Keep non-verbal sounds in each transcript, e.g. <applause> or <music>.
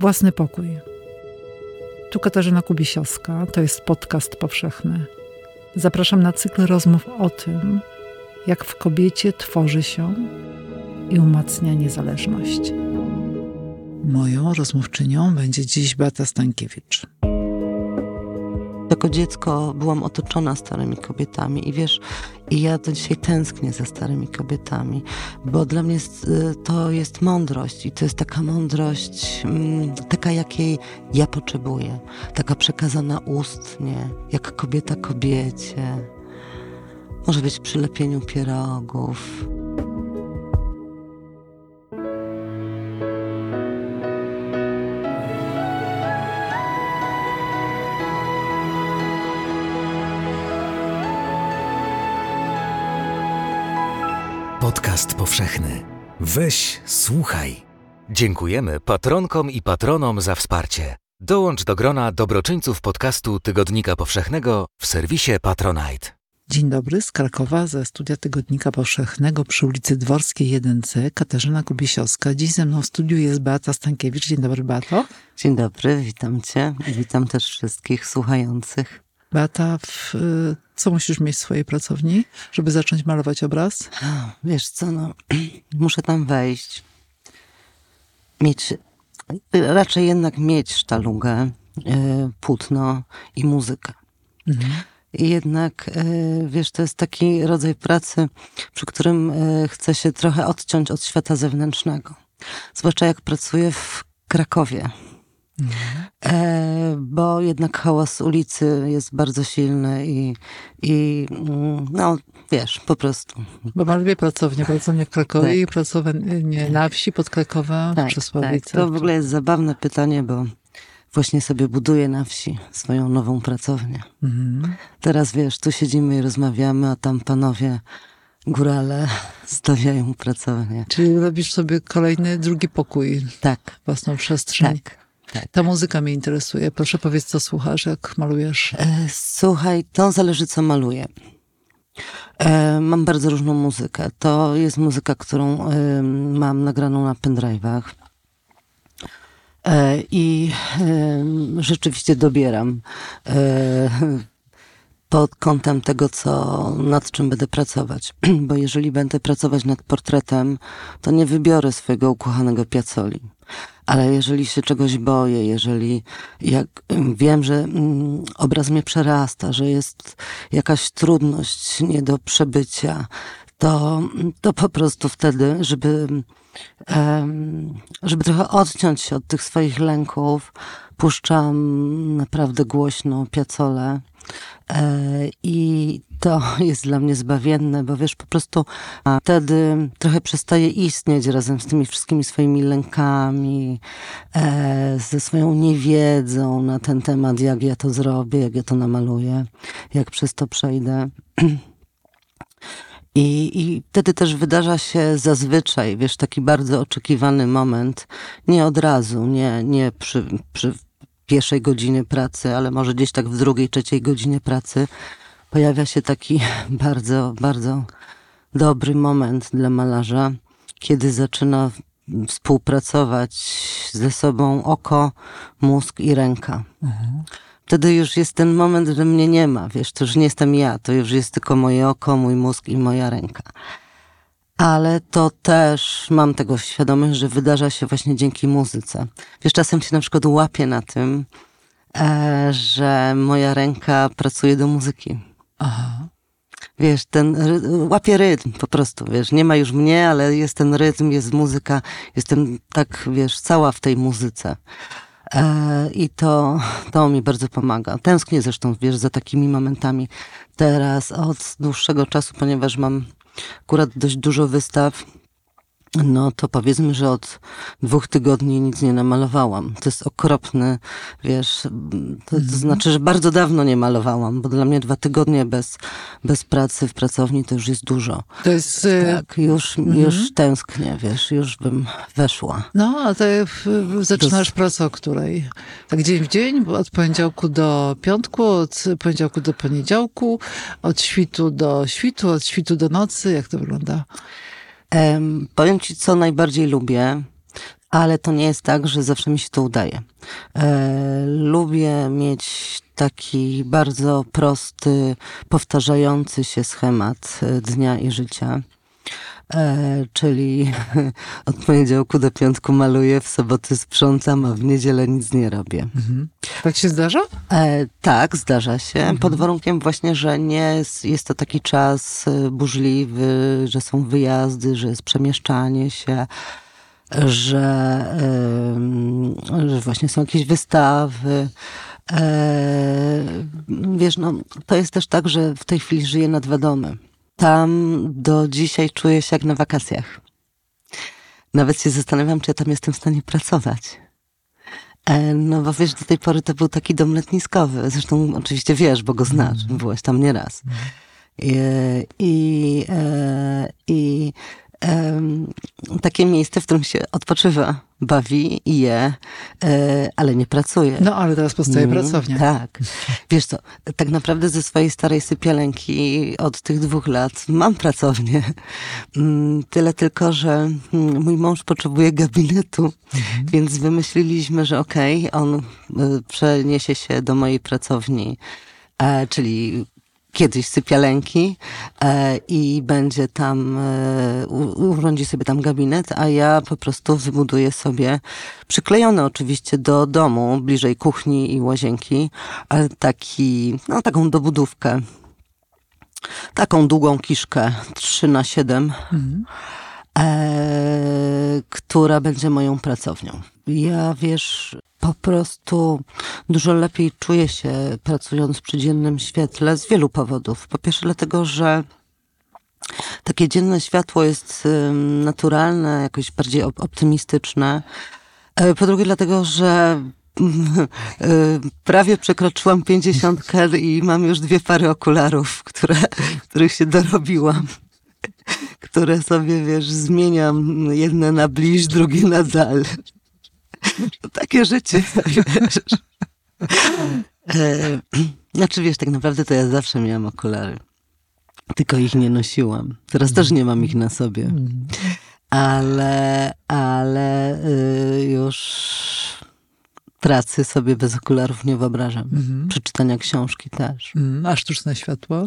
Własny pokój. Tu Katarzyna Kubisiowska, to jest podcast powszechny. Zapraszam na cykl rozmów o tym, jak w kobiecie tworzy się i umacnia niezależność. Moją rozmówczynią będzie dziś Beata Stankiewicz. Jako dziecko byłam otoczona starymi kobietami i wiesz, i ja do dzisiaj tęsknię za starymi kobietami, bo dla mnie y, to jest mądrość i to jest taka mądrość, mm, taka jakiej ja potrzebuję, taka przekazana ustnie, jak kobieta kobiecie. Może być przy lepieniu pierogów. Podcast powszechny. Weź, słuchaj. Dziękujemy patronkom i patronom za wsparcie. Dołącz do grona dobroczyńców podcastu Tygodnika Powszechnego w serwisie Patronite. Dzień dobry, z Krakowa, ze studia Tygodnika Powszechnego przy ulicy Dworskiej 1C, Katarzyna Kubisiowska. Dziś ze mną w studiu jest Beata Stankiewicz. Dzień dobry, Beato. Dzień dobry, witam Cię. Witam też wszystkich słuchających. Beata, w, y, co musisz mieć w swojej pracowni, żeby zacząć malować obraz? Wiesz co, no, <clears throat> muszę tam wejść. Mieć, raczej jednak mieć sztalugę, y, płótno i muzykę. Mhm. Jednak, y, wiesz, to jest taki rodzaj pracy, przy którym chcę się trochę odciąć od świata zewnętrznego. Zwłaszcza jak pracuję w Krakowie. E, bo jednak hałas ulicy jest bardzo silny i, i mm, no wiesz, po prostu. Bo ma dwie pracownie, pracownię w Krakowie tak. i pracownię na wsi pod Krakowem tak, przez tak. To w ogóle jest zabawne pytanie, bo właśnie sobie buduję na wsi swoją nową pracownię. Mhm. Teraz wiesz, tu siedzimy i rozmawiamy, a tam panowie górale <laughs> stawiają pracownię. Czyli robisz sobie kolejny, drugi pokój. Tak. Własną przestrzeń. Tak. Tak. Ta muzyka mnie interesuje. Proszę powiedz, co słuchasz, jak malujesz? E, słuchaj, to zależy, co maluję. E, mam bardzo różną muzykę. To jest muzyka, którą e, mam nagraną na pendrive'ach. I rzeczywiście dobieram pod kątem tego, co, nad czym będę pracować. <clears throat> Bo jeżeli będę pracować nad portretem, to nie wybiorę swojego ukochanego Piazzoli ale jeżeli się czegoś boję, jeżeli jak wiem, że mm, obraz mnie przerasta, że jest jakaś trudność nie do przebycia, to, to po prostu wtedy, żeby, żeby trochę odciąć się od tych swoich lęków, puszczam naprawdę głośno piacole e, i to <laughs> jest dla mnie zbawienne, bo wiesz, po prostu wtedy trochę przestaje istnieć razem z tymi wszystkimi swoimi lękami, e, ze swoją niewiedzą na ten temat, jak ja to zrobię, jak ja to namaluję, jak przez to przejdę. <clears throat> I, I wtedy też wydarza się zazwyczaj, wiesz, taki bardzo oczekiwany moment, nie od razu, nie, nie przy, przy pierwszej godzinie pracy, ale może gdzieś tak w drugiej, trzeciej godzinie pracy, pojawia się taki <laughs> bardzo, bardzo dobry moment dla malarza, kiedy zaczyna współpracować ze sobą oko, mózg i ręka. Mhm. Wtedy już jest ten moment, że mnie nie ma, wiesz, to już nie jestem ja, to już jest tylko moje oko, mój mózg i moja ręka. Ale to też mam tego świadomość, że wydarza się właśnie dzięki muzyce. Wiesz, czasem się na przykład łapię na tym, e, że moja ręka pracuje do muzyki. Aha. Wiesz, ten łapie rytm po prostu, wiesz, nie ma już mnie, ale jest ten rytm, jest muzyka, jestem tak, wiesz, cała w tej muzyce. E, I to, to mi bardzo pomaga. Tęsknię zresztą, wiesz, za takimi momentami teraz od dłuższego czasu, ponieważ mam akurat dość dużo wystaw no to powiedzmy, że od dwóch tygodni nic nie namalowałam. To jest okropny, wiesz, to, to mhm. znaczy, że bardzo dawno nie malowałam, bo dla mnie dwa tygodnie bez, bez pracy w pracowni to już jest dużo. To jest... Y, tak, już, mhm. już tęsknię, wiesz, już bym weszła. No, a ty zaczynasz pracę o której? Tak dzień w dzień, od poniedziałku do piątku, od poniedziałku do poniedziałku, od świtu do świtu, od świtu do nocy, jak to wygląda? Um, powiem ci, co najbardziej lubię. ale to nie jest tak, że zawsze mi się to udaje. E, lubię mieć taki bardzo prosty, powtarzający się schemat e, dnia i życia. E, czyli <laughs> od poniedziałku do piątku maluję, w soboty sprzątam, a w niedzielę nic nie robię. Mhm. Tak się zdarza? E, tak, zdarza się. Mhm. Pod warunkiem właśnie, że nie jest, to taki czas e, burzliwy, że są wyjazdy, że jest przemieszczanie się, że, że właśnie są jakieś wystawy. E, wiesz, no, to jest też tak, że w tej chwili żyję na dwa domy tam do dzisiaj czuję się jak na wakacjach. Nawet się zastanawiam, czy ja tam jestem w stanie pracować. E, no bo wiesz, do tej pory to był taki dom letniskowy. Zresztą oczywiście wiesz, bo go znasz. Mm. Byłeś tam nieraz. Mm. I, i, e, i takie miejsce, w którym się odpoczywa, bawi i je, e, ale nie pracuje. No, ale teraz powstaje mm, pracownia. Tak. Wiesz co, tak naprawdę ze swojej starej sypialenki od tych dwóch lat mam pracownię. Mm, tyle tylko, że mm, mój mąż potrzebuje gabinetu, mhm. więc wymyśliliśmy, że okej, okay, on e, przeniesie się do mojej pracowni, e, czyli kiedyś sypialenki e, i będzie tam, e, urządzi sobie tam gabinet, a ja po prostu wybuduję sobie, przyklejony oczywiście do domu, bliżej kuchni i łazienki, ale taki, no taką dobudówkę, taką długą kiszkę 3 na 7 mhm. e, która będzie moją pracownią. Ja wiesz, po prostu dużo lepiej czuję się pracując przy dziennym świetle z wielu powodów. Po pierwsze, dlatego, że takie dzienne światło jest naturalne, jakoś bardziej optymistyczne. E, po drugie, dlatego, że e, <laughs> prawie przekroczyłam pięćdziesiątkę i mam już dwie pary okularów, które, których się dorobiłam. <laughs> Które sobie, wiesz, zmieniam jedne na bliż, drugie na dal. <laughs> To takie życie, wiesz. E, znaczy, wiesz, tak naprawdę to ja zawsze miałam okulary. Tylko ich nie nosiłam. Teraz też nie mam ich na sobie. Ale, ale y, już pracy sobie bez okularów nie wyobrażam. Mhm. Przeczytania książki też. Mhm. A sztuczne światło?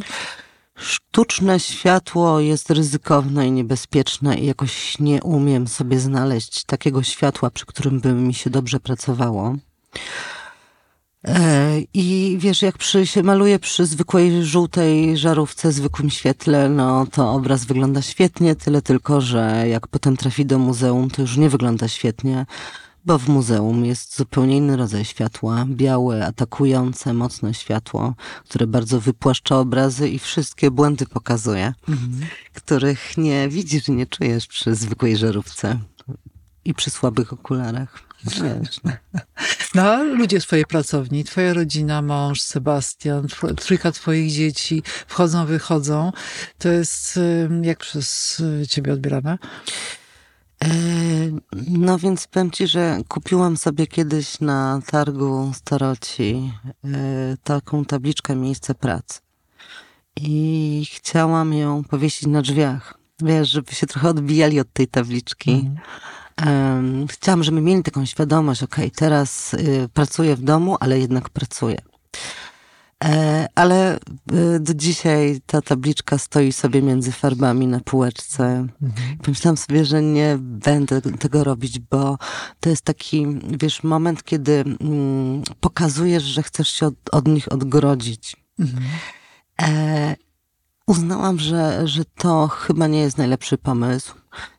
Sztuczne światło jest ryzykowne i niebezpieczne i jakoś nie umiem sobie znaleźć takiego światła, przy którym by mi się dobrze pracowało. E, I wiesz, jak przy, się maluje przy zwykłej żółtej żarówce, zwykłym świetle, no to obraz wygląda świetnie, tyle tylko, że jak potem trafi do muzeum, to już nie wygląda świetnie, bo w muzeum jest zupełnie inny rodzaj światła, białe, atakujące, mocne światło, które bardzo wypłaszcza obrazy i wszystkie błędy pokazuje, mhm. których nie widzisz i nie czujesz przy zwykłej żarówce i przy słabych okularach. Wiesz, <laughs> no. no, ludzie swojej pracowni, twoja rodzina, mąż, Sebastian, trójka twoich dzieci wchodzą, wychodzą. To jest jak przez ciebie odbierane? E, no więc powiem ci, że kupiłam sobie kiedyś na targu staroci e, taką tabliczkę miejsce pracy. I chciałam ją powiesić na drzwiach. Wiesz, żeby się trochę odbijali od tej tabliczki. Mm. Chciałam, żeby mieli taką świadomość, okej, okay, teraz y, pracuję w domu, ale jednak pracuję. E, ale e, do dzisiaj ta tabliczka stoi sobie między farbami na półeczce. Mhm. Pomyślałam sobie, że nie będę tego robić, bo to jest taki, wiesz, moment, kiedy mm, pokazujesz, że chcesz się od, od nich odgrodzić. Mhm. E, uznałam, że, że to chyba nie jest najlepszy pomysł.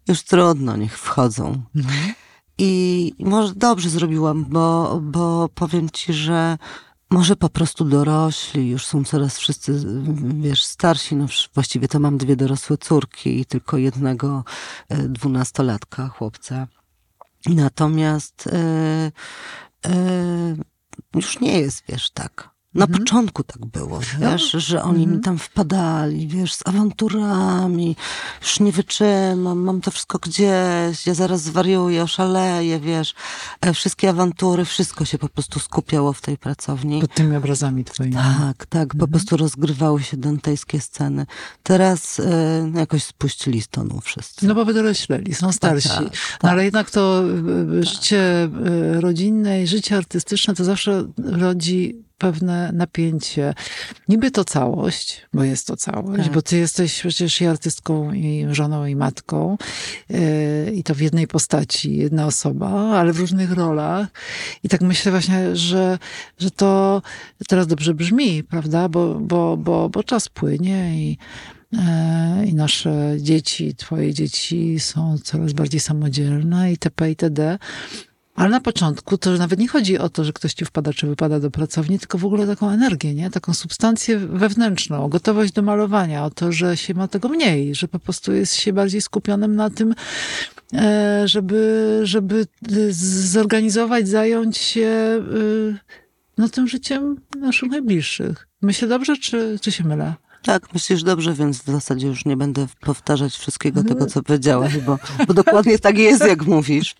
Już trudno, niech wchodzą. Mhm. I może dobrze zrobiłam, bo, bo powiem ci, że może po prostu dorośli, już są coraz wszyscy, wiesz, starsi. No właściwie to mam dwie dorosłe córki i tylko jednego e, dwunastolatka, chłopca. Natomiast e, e, już nie jest, wiesz, tak. Na Mhm. początku tak było, wiesz, że oni Mhm. mi tam wpadali, wiesz, z awanturami, już nie wytrzymam, mam to wszystko gdzieś, ja zaraz zwariuję, oszaleję, wiesz. E, Wszystkie awantury, wszystko się po prostu skupiało w tej pracowni. Pod tymi obrazami twoimi. Tak, tak, po Mhm. prostu rozgrywały się dantejskie sceny. Teraz e, jakoś spuścili z tonu wszyscy. No bo wydorośleli, są starsi. tak, No tak. ale jednak to y, y, życie y, rodzinne i życie artystyczne to zawsze rodzi pewne napięcie. Niby to całość, bo jest to całość, Tak. bo ty jesteś przecież i artystką, i żoną, i matką. y, I to w jednej postaci, jedna osoba, ale w różnych rolach. I tak myślę właśnie, że, że to teraz dobrze brzmi, prawda? Bo, bo, bo, bo czas płynie i E, i nasze dzieci, twoje dzieci są coraz bardziej samodzielne itp. itd. Ale na początku to nawet nie chodzi o to, że ktoś ci wpada czy wypada do pracowni, tylko w ogóle taką energię, nie? Taką substancję wewnętrzną, gotowość do malowania, o to, że się ma tego mniej, że po prostu jest się bardziej skupionym na tym, e, żeby, żeby y, zorganizować, zająć się y, no, tym życiem naszych najbliższych. Myślę dobrze, czy, czy się mylę? Tak, myślisz dobrze, więc w zasadzie już nie będę powtarzać wszystkiego tego, co powiedziałaś, bo, bo dokładnie tak jest, jak mówisz.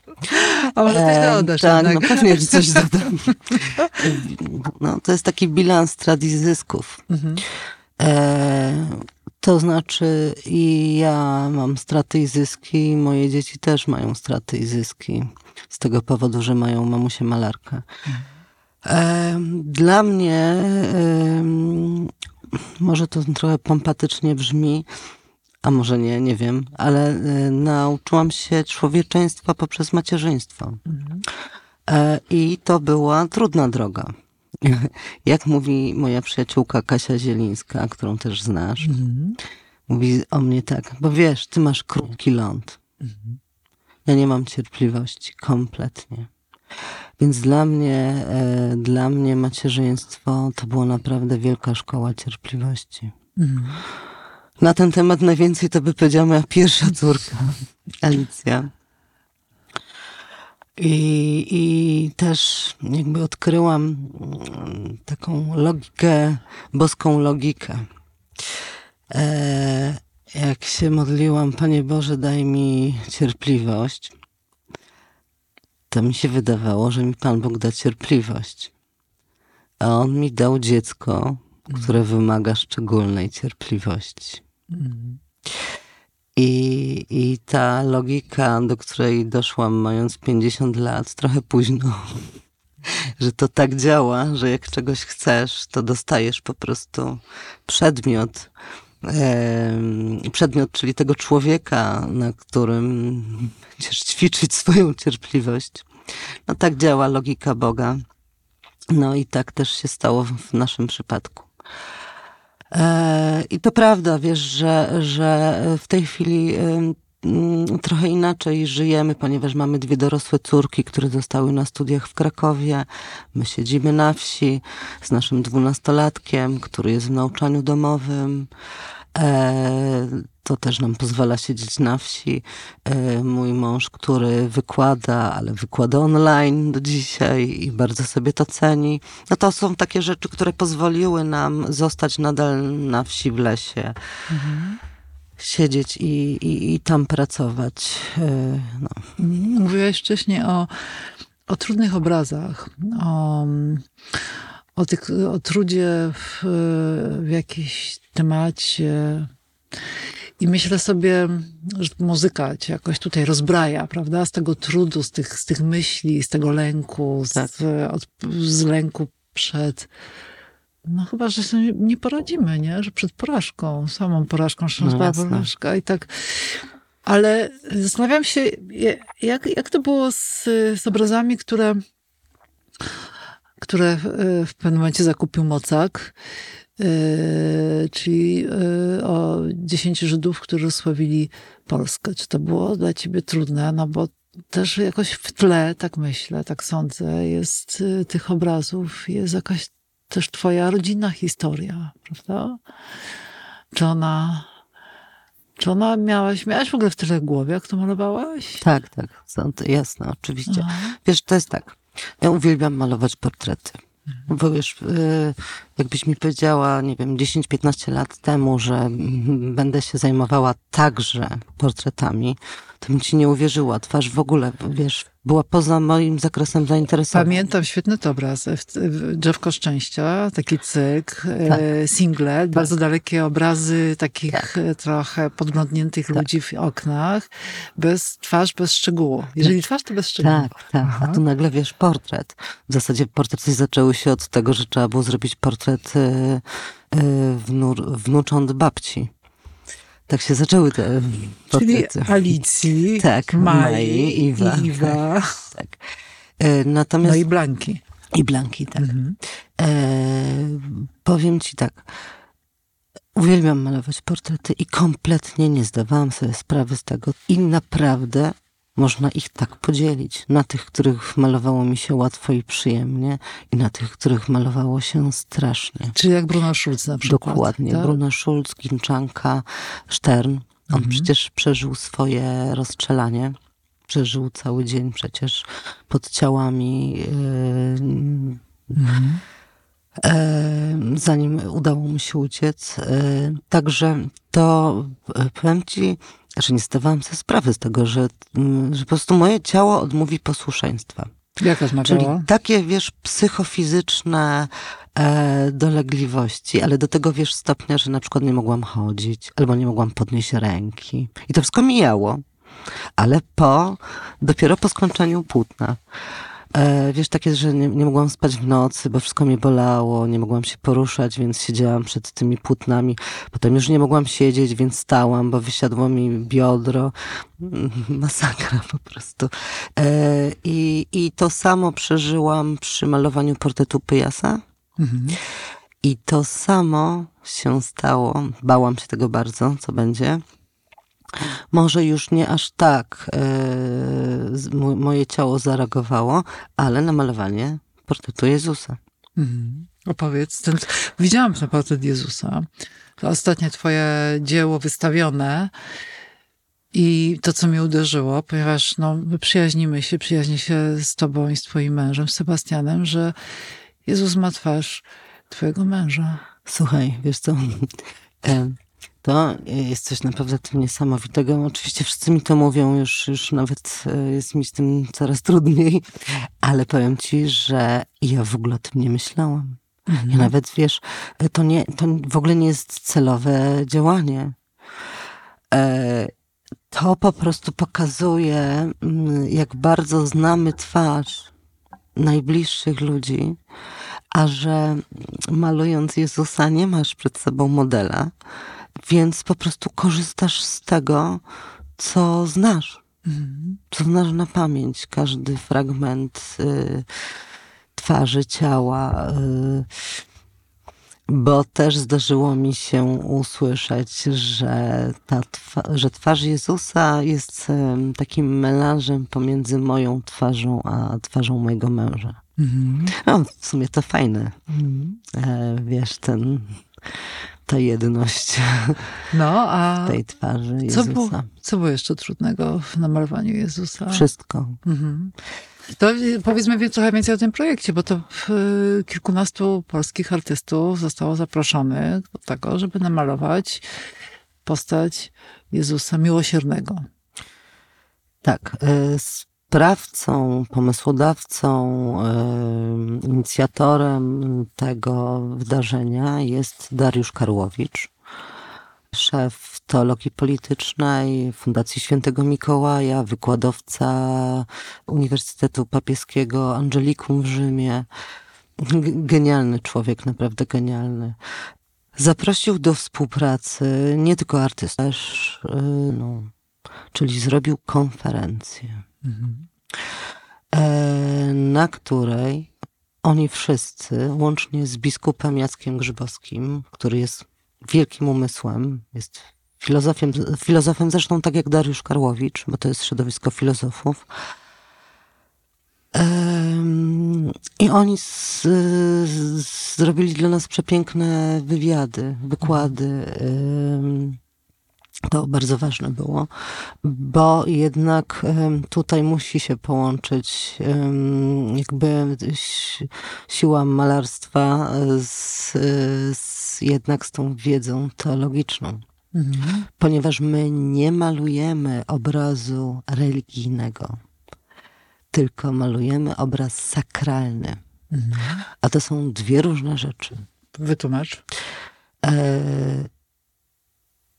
A może coś E, dodasz Tak, jednak. no pewnie, że coś dodam. <laughs> No, to jest taki bilans strat i zysków. Mhm. E, to znaczy i ja mam straty i zyski, i moje dzieci też mają straty i zyski. Z tego powodu, że mają mamusię malarkę. E, dla mnie, może to trochę pompatycznie brzmi, a może nie, nie wiem, ale e, nauczyłam się człowieczeństwa poprzez macierzyństwo. Mhm. E, I to była trudna droga. <laughs> Jak mówi moja przyjaciółka Kasia Zielińska, którą też znasz, Mhm. mówi o mnie tak, bo wiesz, ty masz krótki ląd. Ja nie mam cierpliwości, kompletnie. Więc dla mnie, e, dla mnie macierzyństwo to była naprawdę wielka szkoła cierpliwości. Mhm. Na ten temat najwięcej to by powiedziała moja pierwsza córka, <laughs> Alicja. I, I też jakby odkryłam mm, taką logikę, boską logikę. E, jak się modliłam, Panie Boże, daj mi cierpliwość, to mi się wydawało, że mi Pan Bóg da cierpliwość. A On mi dał dziecko, które wymaga szczególnej cierpliwości. Mhm. I, I ta logika, do której doszłam mając 50 lat, trochę późno, <laughs> że to tak działa, że jak czegoś chcesz, to dostajesz po prostu przedmiot. Przedmiot, czyli tego człowieka, na którym będziesz ćwiczyć swoją cierpliwość. No tak działa logika Boga. No i tak też się stało w naszym przypadku. E, I to prawda, wiesz, że, że w tej chwili trochę inaczej żyjemy, ponieważ mamy dwie dorosłe córki, które zostały na studiach w Krakowie. My siedzimy na wsi z naszym dwunastolatkiem, który jest w nauczaniu domowym. E, to też nam pozwala siedzieć na wsi. E, mój mąż, który wykłada, ale wykłada online do dzisiaj i bardzo sobie to ceni. No to są takie rzeczy, które pozwoliły nam zostać nadal na wsi w lesie. Siedzieć i, i, i tam pracować. E, no. Mówiłaś wcześniej o, o trudnych obrazach, o, o, tych, o trudzie w, w jakimś temacie. I myślę sobie, że muzyka cię jakoś tutaj rozbraja, prawda? Z tego trudu, z tych, z tych myśli, z tego lęku, z, Tak. od, z lęku przed. No chyba, że sobie nie poradzimy, nie? Że przed porażką, samą porażką, No no, jasne. porażka i tak. Ale zastanawiam się, jak, jak to było z, z obrazami, które, które w- w pewnym momencie zakupił Mocak, yy, czyli yy, o dziesięciu Żydów, którzy osławili Polskę. Czy to było dla ciebie trudne? No bo też jakoś w tle, tak myślę, tak sądzę, jest tych obrazów, jest jakaś też twoja rodzinna historia, prawda? Czy ona, czy ona miałaś, miałaś w ogóle w tyle głowy, jak to malowałaś? Tak, tak, jasne, oczywiście. Aha. Wiesz, to jest tak. Ja uwielbiam malować portrety. Bo wiesz, y, jakbyś mi powiedziała, nie wiem, 10-15 lat temu, że będę się zajmowała także portretami, to bym ci nie uwierzyła. Twarz w ogóle, wiesz, była poza moim zakresem zainteresowania. Pamiętam świetny to obraz. Drzewko Szczęścia, taki cykl, Tak. e, single, bardzo dalekie obrazy takich Tak. e, trochę podglądniętych ludzi w oknach, bez twarz, bez szczegółu. Jeżeli twarz, to bez szczegółu. Tak, tak. Aha. A tu nagle wiesz portret. W zasadzie portrety zaczęły się od tego, że trzeba było zrobić portret y, y, wnur, wnucząt babci. Tak się zaczęły te Czyli portrety. Alicji, Tak, Mai, Mai, Iwa. Iwa. Tak. Y, Natomiast no i Blanki. I Blanki, tak. Mhm. E, powiem ci tak. Uwielbiam malować portrety i kompletnie nie zdawałam sobie sprawy z tego. I naprawdę można ich tak podzielić. Na tych, których malowało mi się łatwo i przyjemnie i na tych, których malowało się strasznie. Czyli jak Bruno Schulz na przykład. Dokładnie. tak? Bruno Schulz, Ginczanka, Stern. On Mhm. przecież przeżył swoje rozstrzelanie. Przeżył cały dzień przecież pod ciałami. Yy, Mhm. e, zanim udało mu się uciec. E, Także to e, powiem ci, że nie zdawałam sobie sprawy z tego, że, mm, że po prostu moje ciało odmówi posłuszeństwa. Jaka Czyli zmawiała? takie, wiesz, psychofizyczne e, dolegliwości, ale do tego, wiesz, stopnia, że na przykład nie mogłam chodzić, albo nie mogłam podnieść ręki. I to wszystko mijało, ale po, dopiero po skończeniu płótna. E, wiesz, takie, że nie, nie mogłam spać w nocy, bo wszystko mnie bolało, nie mogłam się poruszać, więc siedziałam przed tymi płótnami. Potem już nie mogłam siedzieć, więc stałam, bo wysiadło mi biodro. Mm, Masakra po prostu. E, i, I to samo przeżyłam przy malowaniu portretu Pyjasa. Mhm. I to samo się stało. Bałam się tego bardzo, co będzie. Może już nie aż tak z- mo- moje ciało zareagowało, ale na malowanie portretu Jezusa. Mhm. Opowiedz. Ten, widziałam ten portret Jezusa. To ostatnie twoje dzieło wystawione. I to, co mnie uderzyło, ponieważ no, my przyjaźnimy się, przyjaźnię się z tobą i z twoim mężem, Sebastianem, że Jezus ma twarz twojego męża. Słuchaj, wiesz co? <laughs> E, To jest coś naprawdę tym niesamowitego. Oczywiście wszyscy mi to mówią, już, już nawet e, jest mi z tym coraz trudniej, ale powiem ci, że ja w ogóle o tym nie myślałam. Ja nawet, wiesz, to, nie, to w ogóle nie jest celowe działanie. E, To po prostu pokazuje, mm, jak bardzo znamy twarz najbliższych ludzi, a że malując Jezusa nie masz przed sobą modela, więc po prostu korzystasz z tego, co znasz, Mhm. co znasz na pamięć. Każdy fragment y, twarzy, ciała. Y, bo też zdarzyło mi się usłyszeć, że, ta twa, że twarz Jezusa jest takim melanżem pomiędzy moją twarzą a twarzą mojego męża. Mhm. No, w sumie to fajne. Mhm. E, wiesz, ten, ta jedność No, a tej twarzy co Jezusa. było, co było jeszcze trudnego w namalowaniu Jezusa? Wszystko. Mhm. To y, powiedzmy wie- trochę więcej o tym projekcie, bo to y, kilkunastu polskich artystów zostało zaproszonych do tego, żeby namalować postać Jezusa Miłosiernego. Tak. e, Sprawcą, pomysłodawcą, inicjatorem tego wydarzenia jest Dariusz Karłowicz, szef teologii politycznej Fundacji Świętego Mikołaja, wykładowca Uniwersytetu Papieskiego Angelikum w Rzymie. Genialny człowiek, naprawdę genialny. Zaprosił do współpracy nie tylko artystów, też, e, no, czyli zrobił konferencję, e, na której oni wszyscy, łącznie z biskupem Jackiem Grzybowskim, który jest wielkim umysłem, jest filozofem, filozofem zresztą tak jak Dariusz Karłowicz, bo to jest środowisko filozofów. Em, I oni z, z, zrobili dla nas przepiękne wywiady, wykłady. To bardzo ważne było, bo jednak tutaj musi się połączyć jakby si- siła malarstwa z, z, jednak z tą wiedzą teologiczną. Mhm. Ponieważ my nie malujemy obrazu religijnego, tylko malujemy obraz sakralny. Mhm. A to są dwie różne rzeczy. Wytłumacz. E,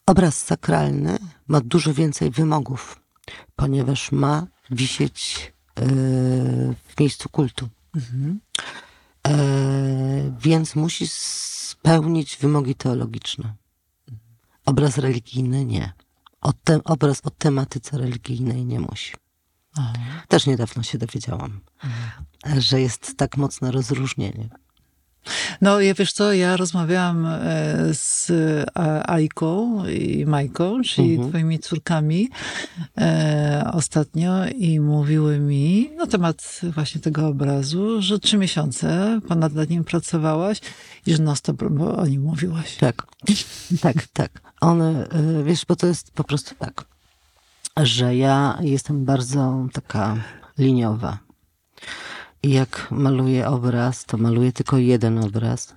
obraz sakralny ma dużo więcej wymogów, ponieważ ma wisieć e, w miejscu kultu. Mhm. E, więc musi spełnić wymogi teologiczne. Obraz religijny nie. O te, obraz o tematyce religijnej nie musi. Aha. Też niedawno się dowiedziałam, że jest tak mocne rozróżnienie. No, ja wiesz co, ja rozmawiałam e, z e, Ajką i Majką, czyli Mhm. twoimi córkami e, ostatnio i mówiły mi na temat właśnie tego obrazu, że trzy miesiące ponad nad nim pracowałaś i że non stop o nim mówiłaś. Tak, tak, tak. One, y, wiesz, bo to jest po prostu tak, że ja jestem bardzo taka liniowa. Jak maluję obraz, to maluję tylko jeden obraz.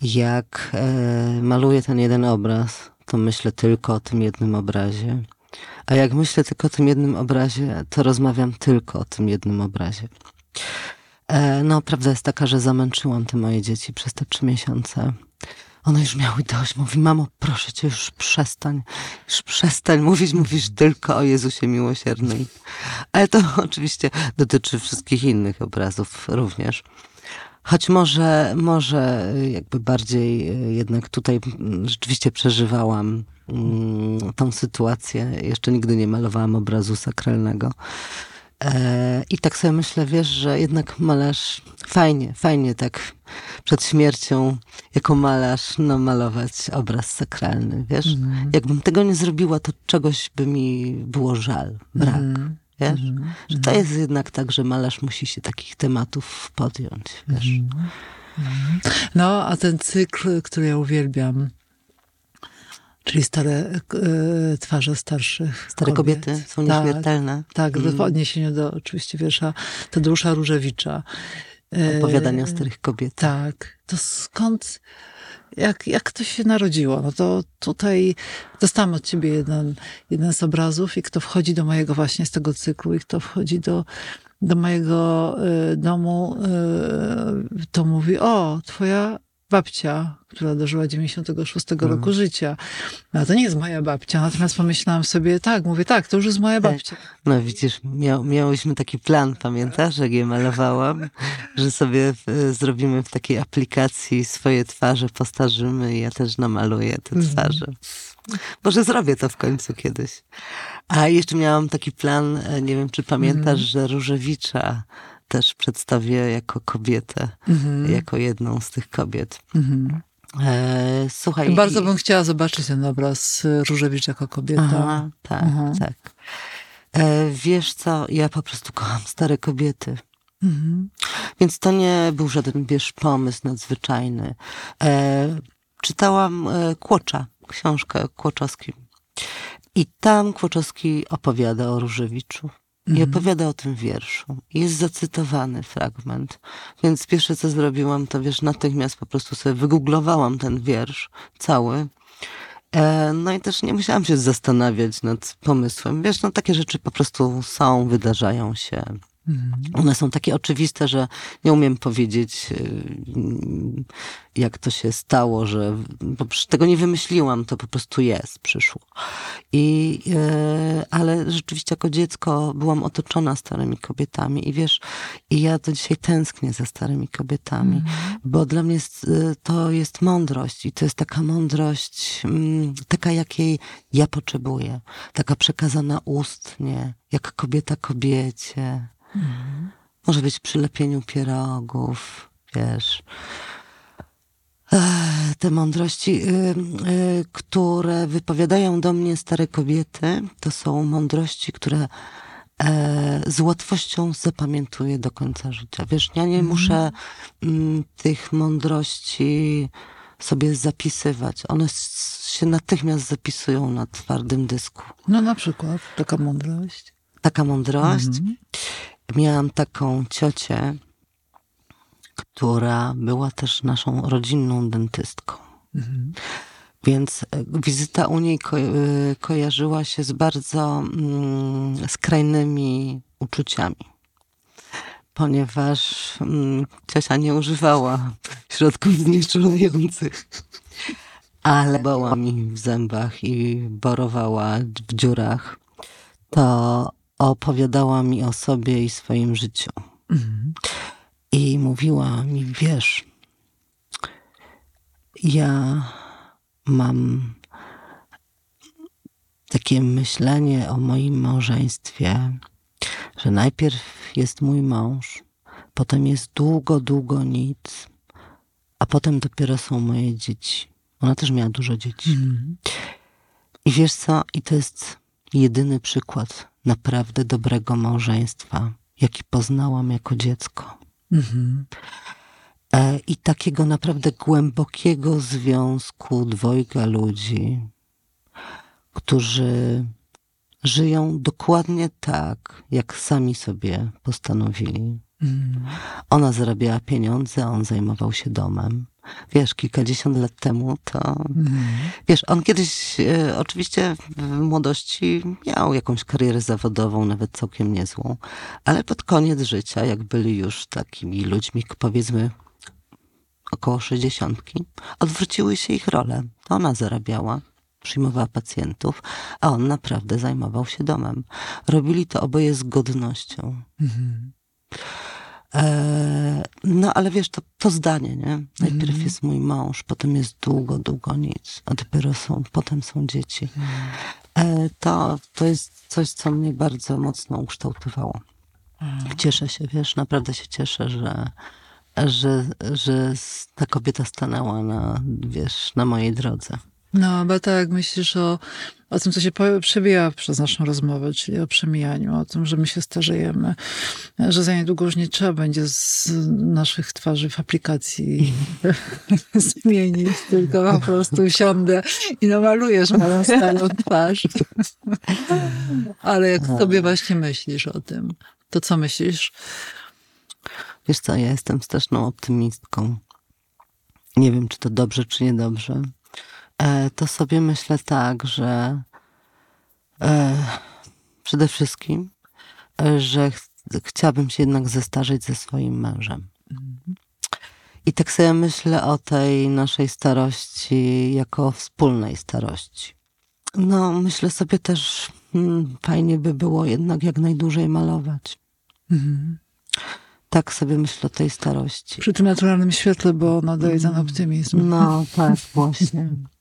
Jak e, maluję ten jeden obraz, to myślę tylko o tym jednym obrazie. A jak myślę tylko o tym jednym obrazie, to rozmawiam tylko o tym jednym obrazie. E, no, prawda jest taka, że zamęczyłam te moje dzieci przez te trzy miesiące. One już miały dość. Mówi, mamo, proszę cię, już przestań. Już przestań mówić, mówisz tylko o Jezusie Miłosiernym. Ale to <laughs> oczywiście dotyczy wszystkich innych obrazów również. Choć może, może jakby bardziej y, jednak tutaj rzeczywiście przeżywałam mm, tą sytuację. Jeszcze nigdy nie malowałam obrazu sakralnego. E, I tak sobie myślę, wiesz, że jednak malarz fajnie, fajnie tak przed śmiercią jako malarz namalować obraz sakralny, wiesz. Mhm. Jakbym tego nie zrobiła, to czegoś by mi było żal, brak, Mhm. wiesz. Mhm. Że to jest jednak tak, że malarz musi się takich tematów podjąć, wiesz. Mhm. No, a ten cykl, który ja uwielbiam, czyli stare e, twarze starszych Stare kobiet. kobiety są Tak, nieśmiertelne. Tak, Mm. w odniesieniu do oczywiście wiersza Tadeusza Różewicza. E, Opowiadania o starych kobietach. Tak. To skąd, jak, jak to się narodziło? No to tutaj dostałam od ciebie jeden, jeden z obrazów i kto wchodzi do mojego właśnie z tego cyklu i kto wchodzi do, do mojego e, domu, e, to mówi, o, twoja babcia, która dożyła 96 roku życia. No to nie jest moja babcia, natomiast pomyślałam sobie, tak, mówię, tak, to już jest moja babcia. No widzisz, miał, miałyśmy taki plan, pamiętasz, jak je malowałam, <laughs> że sobie w, zrobimy w takiej aplikacji swoje twarze, postarzymy i ja też namaluję te Mhm. twarze. Może zrobię to w końcu kiedyś. A jeszcze miałam taki plan, e, nie wiem czy pamiętasz, Mhm. że Różewicza też przedstawię jako kobietę, Mhm. jako jedną z tych kobiet. Mhm. E, słuchaj. Bardzo bym chciała zobaczyć ten obraz y, Różewicz jako kobieta. Aha, tak, Aha. tak. E, wiesz co, ja po prostu kocham stare kobiety. Mhm. Więc to nie był żaden, wiesz, pomysł nadzwyczajny. E, czytałam e, Kłocza, książkę Kłoczowskim. I tam Kłoczowski opowiada o Różewiczu. I Mhm. opowiada o tym wierszu. Jest zacytowany fragment. Więc pierwsze, co zrobiłam, to wiesz, natychmiast po prostu sobie wygooglowałam ten wiersz cały. E, no i też nie musiałam się zastanawiać nad pomysłem. Wiesz, no takie rzeczy po prostu są, wydarzają się. Mhm. One są takie oczywiste, że nie umiem powiedzieć, yy, jak to się stało, że tego nie wymyśliłam, to po prostu jest, przyszło. I, yy, ale rzeczywiście jako dziecko byłam otoczona starymi kobietami i wiesz, i ja do dzisiaj tęsknię za starymi kobietami, Mhm. bo dla mnie yy, to jest mądrość i to jest taka mądrość, mm, taka jakiej ja potrzebuję, taka przekazana ustnie, jak kobieta kobiecie. Może być przy lepieniu pierogów, wiesz. Ech, Te mądrości, y, y, które wypowiadają do mnie stare kobiety, to są mądrości, które e, z łatwością zapamiętuję do końca życia. Wiesz, ja nie muszę mm, tych mądrości sobie zapisywać. One się natychmiast zapisują na twardym dysku. No na przykład taka mądrość. Taka mądrość. Mhm. Miałam taką ciocię, która była też naszą rodzinną dentystką. Mhm. Więc e, wizyta u niej ko- e, kojarzyła się z bardzo mm, skrajnymi uczuciami. Ponieważ mm, ciocia nie używała środków znieczulających, ale bała mi w zębach i borowała w dziurach, to opowiadała mi o sobie i swoim życiu. Mhm. I mówiła mi, wiesz, ja mam takie myślenie o moim małżeństwie, że najpierw jest mój mąż, potem jest długo, długo nic, a potem dopiero są moje dzieci. Ona też miała dużo dzieci. Mhm. I wiesz co? I to jest jedyny przykład naprawdę dobrego małżeństwa, jaki poznałam jako dziecko. Mhm. E, I takiego naprawdę głębokiego związku dwojga ludzi, którzy żyją dokładnie tak, jak sami sobie postanowili. Mhm. Ona zarabiała pieniądze, on zajmował się domem. Wiesz, kilkadziesiąt lat temu to. Mhm. Wiesz, on kiedyś e, oczywiście w młodości miał jakąś karierę zawodową, nawet całkiem niezłą, ale pod koniec życia, jak byli już takimi ludźmi, powiedzmy około sześćdziesiątki, odwróciły się ich role. To ona zarabiała, przyjmowała pacjentów, a on naprawdę zajmował się domem. Robili to oboje z godnością. Mhm. E, no ale wiesz, to, to zdanie, nie? Najpierw Mhm. jest mój mąż, potem jest długo, długo nic, a dopiero są, potem są dzieci. E, to, to jest coś, co mnie bardzo mocno ukształtowało. Cieszę się, wiesz, naprawdę się cieszę, że, że, że ta kobieta stanęła na, wiesz, na mojej drodze. No, bo tak, myślisz o, o tym, co się przewija przez naszą rozmowę, czyli o przemijaniu, o tym, że my się starzejemy, że za niedługo już nie trzeba będzie z naszych twarzy w aplikacji <laughs> zmienić, tylko po prostu siądę i namalujesz moją starą twarz. Ale jak sobie właśnie myślisz o tym, to co myślisz? Wiesz co, ja jestem straszną optymistką. Nie wiem, czy to dobrze, czy niedobrze. E, to sobie myślę tak, że e, przede wszystkim, e, że ch chciałabym się jednak zestarzeć ze swoim mężem. I tak sobie myślę o tej naszej starości jako wspólnej starości. No, myślę sobie też, hmm, fajnie by było jednak jak najdłużej malować. Mhm. Tak sobie myślę o tej starości. Przy tym naturalnym świetle, bo nadaje ten optymizm. No, tak, właśnie. <laughs>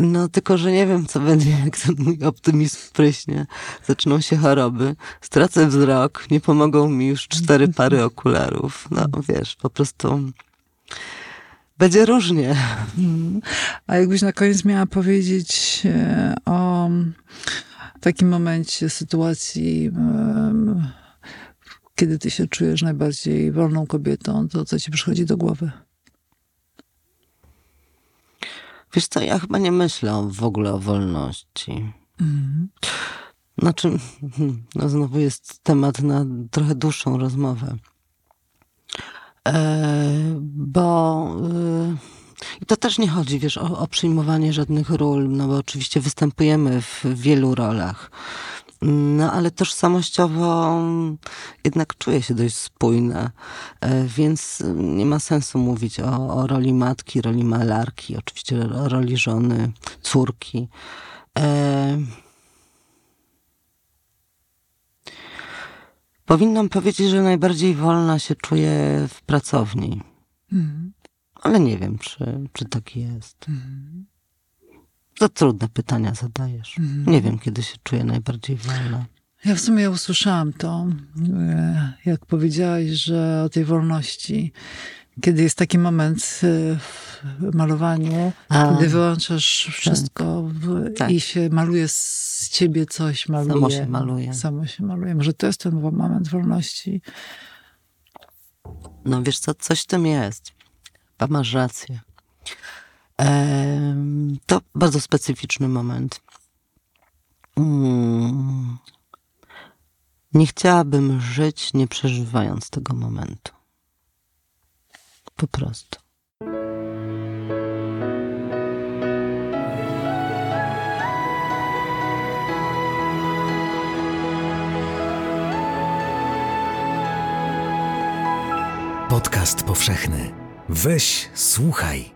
No, tylko, że nie wiem, co będzie, <laughs> jak ten mój optymizm pryśnie. Zaczną się choroby, stracę wzrok, nie pomogą mi już cztery pary okularów. No, wiesz, po prostu będzie różnie. A jakbyś na koniec miała powiedzieć e, o takim momencie, sytuacji, kiedy ty się czujesz najbardziej wolną kobietą, to co ci przychodzi do głowy? Wiesz co, ja chyba nie myślę w ogóle o wolności. Mhm. Znaczy, <laughs> no znowu jest temat na trochę dłuższą rozmowę. E, bo i to też nie chodzi, wiesz, o, o przyjmowanie żadnych ról, no bo oczywiście występujemy w wielu rolach. No ale tożsamościowo jednak czuję się dość spójna, e, więc nie ma sensu mówić o, o roli matki, roli malarki, oczywiście o roli żony, córki. E, Powinnam powiedzieć, że najbardziej wolna się czuję w pracowni. Mhm. Ale nie wiem, czy, czy tak jest. Mhm. Za trudne pytania zadajesz. Mhm. Nie wiem, kiedy się czuję najbardziej wolna. Ja w sumie usłyszałam to, e, jak powiedziałaś, że o tej wolności, kiedy jest taki moment e, w malowaniu, A, kiedy wyłączasz wszystko w, Tak. i się maluje z ciebie coś, maluje. Samo się maluje. Samo się maluje. Może to jest ten moment wolności. No wiesz co, coś w tym jest. Chyba masz rację. To bardzo specyficzny moment. Mm. Nie chciałabym żyć, nie przeżywając tego momentu. Po prostu. Podcast powszechny. Weź, słuchaj.